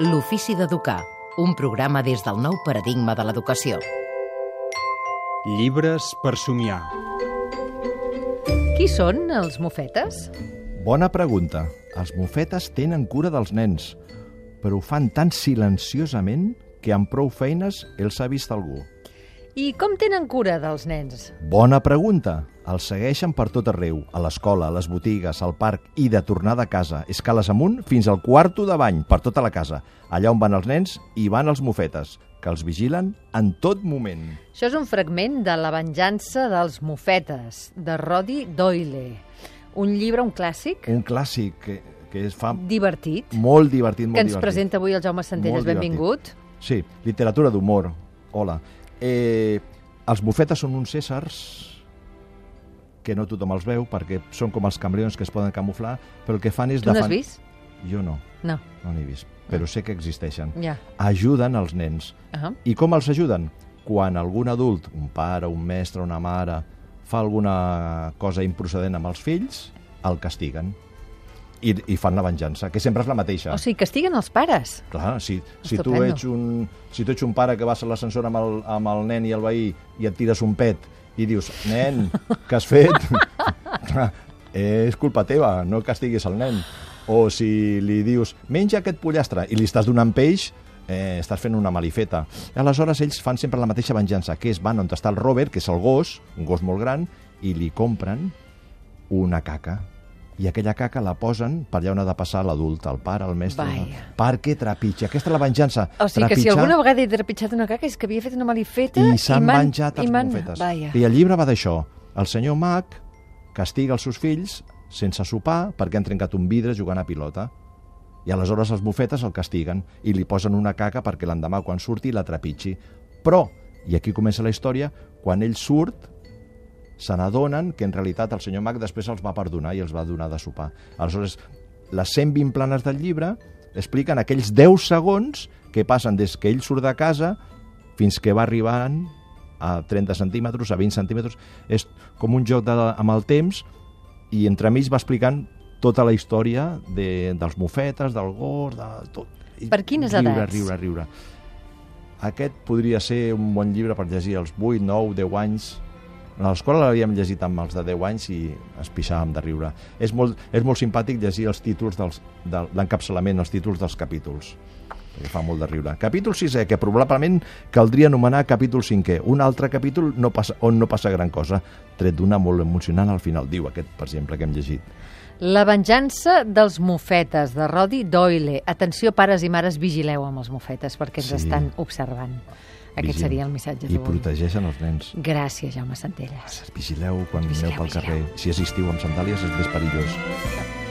L'ofici d'educar, un programa des del nou paradigma de l'educació. Llibres per somiar. Qui són els mofetes? Bona pregunta. Els mofetes tenen cura dels nens, però ho fan tan silenciosament que amb prou feines els ha vist algú. I com tenen cura dels nens? Bona pregunta. Els segueixen per tot arreu, a l'escola, a les botigues, al parc i de tornada a casa, escales amunt fins al quarto de bany, per tota la casa. Allà on van els nens hi van els mofetes, que els vigilen en tot moment. Això és un fragment de La venjança dels mofetes, de Roddy Doyle. Un llibre, un clàssic, Un clàssic que, que es fa divertit, molt divertit, molt que ens divertit. presenta avui el Jaume Centelles. Molt divertit. Benvingut. Sí, literatura d'humor. Hola. Eh, els bufetes són uns éssers que no tothom els veu perquè són com els cambrions que es poden camuflar, però el que fan és... Tu n'has defan- vist? Jo no, No. no n'he vist, però sé que existeixen. Ja. Ajuden els nens. Uh I com els ajuden? Quan algun adult, un pare, un mestre, una mare, fa alguna cosa improcedent amb els fills, el castiguen. I, i fan la venjança, que sempre és la mateixa. O sigui, castiguen els pares. Clar, si, si tu ets un, si tu ets un pare que vas a l'ascensor amb, el, amb el nen i el veí i et tires un pet i dius, nen, què has fet? És culpa teva, no castiguis el nen. O si li dius, menja aquest pollastre, i li estàs donant peix, eh, estàs fent una malifeta. Aleshores, ells fan sempre la mateixa venjança, que és van on està el Robert, que és el gos, un gos molt gran, i li compren una caca. I aquella caca la posen per allà on ha de passar l'adult, el pare, el mestre... Vaja. Perquè trepitja. Aquesta és la venjança. O sigui que si alguna vegada he trepitjat una caca és que havia fet una malifeta I s'han i els. Vaja. I el llibre va d'això. El senyor Mac castiga els seus fills sense sopar perquè han trencat un vidre jugant a pilota. I aleshores els bufetes el castiguen i li posen una caca perquè l'endemà quan surti la trepitgi. Però, i aquí comença la història, quan ell surt se n'adonen que en realitat el senyor Mac després els va perdonar i els va donar de sopar. Aleshores, les 120 planes del llibre expliquen aquells 10 segons que passen des que ell surt de casa fins que va arribant a 30 centímetres, a 20 centímetres. És com un joc de, amb el temps i entremig va explicant tota la història de, dels mofetes, del gos, de tot. Per quines riure, edats? Riure, riure, Aquest podria ser un bon llibre per llegir als 8, 9, 10 anys. A l'escola l'havíem llegit amb els de 10 anys i es pixàvem de riure. És molt, és molt simpàtic llegir els títols dels, de l'encapçalament, els títols dels capítols perquè fa molt de riure. Capítol 6è, que probablement caldria anomenar capítol 5è, un altre capítol no passa, on no passa gran cosa, tret d'una molt emocionant al final, diu aquest, per exemple, que hem llegit. La venjança dels mofetes, de Roddy Doyle. Atenció, pares i mares, vigileu amb els mofetes perquè ens Sí. estan observant. Aquest seria el missatge I d'avui. protegeixen els nens. Gràcies, Jaume Centelles. Vigileu quan Vigileu, aneu pel vigileu. carrer. Si és estiu amb sandàlies és més perillós.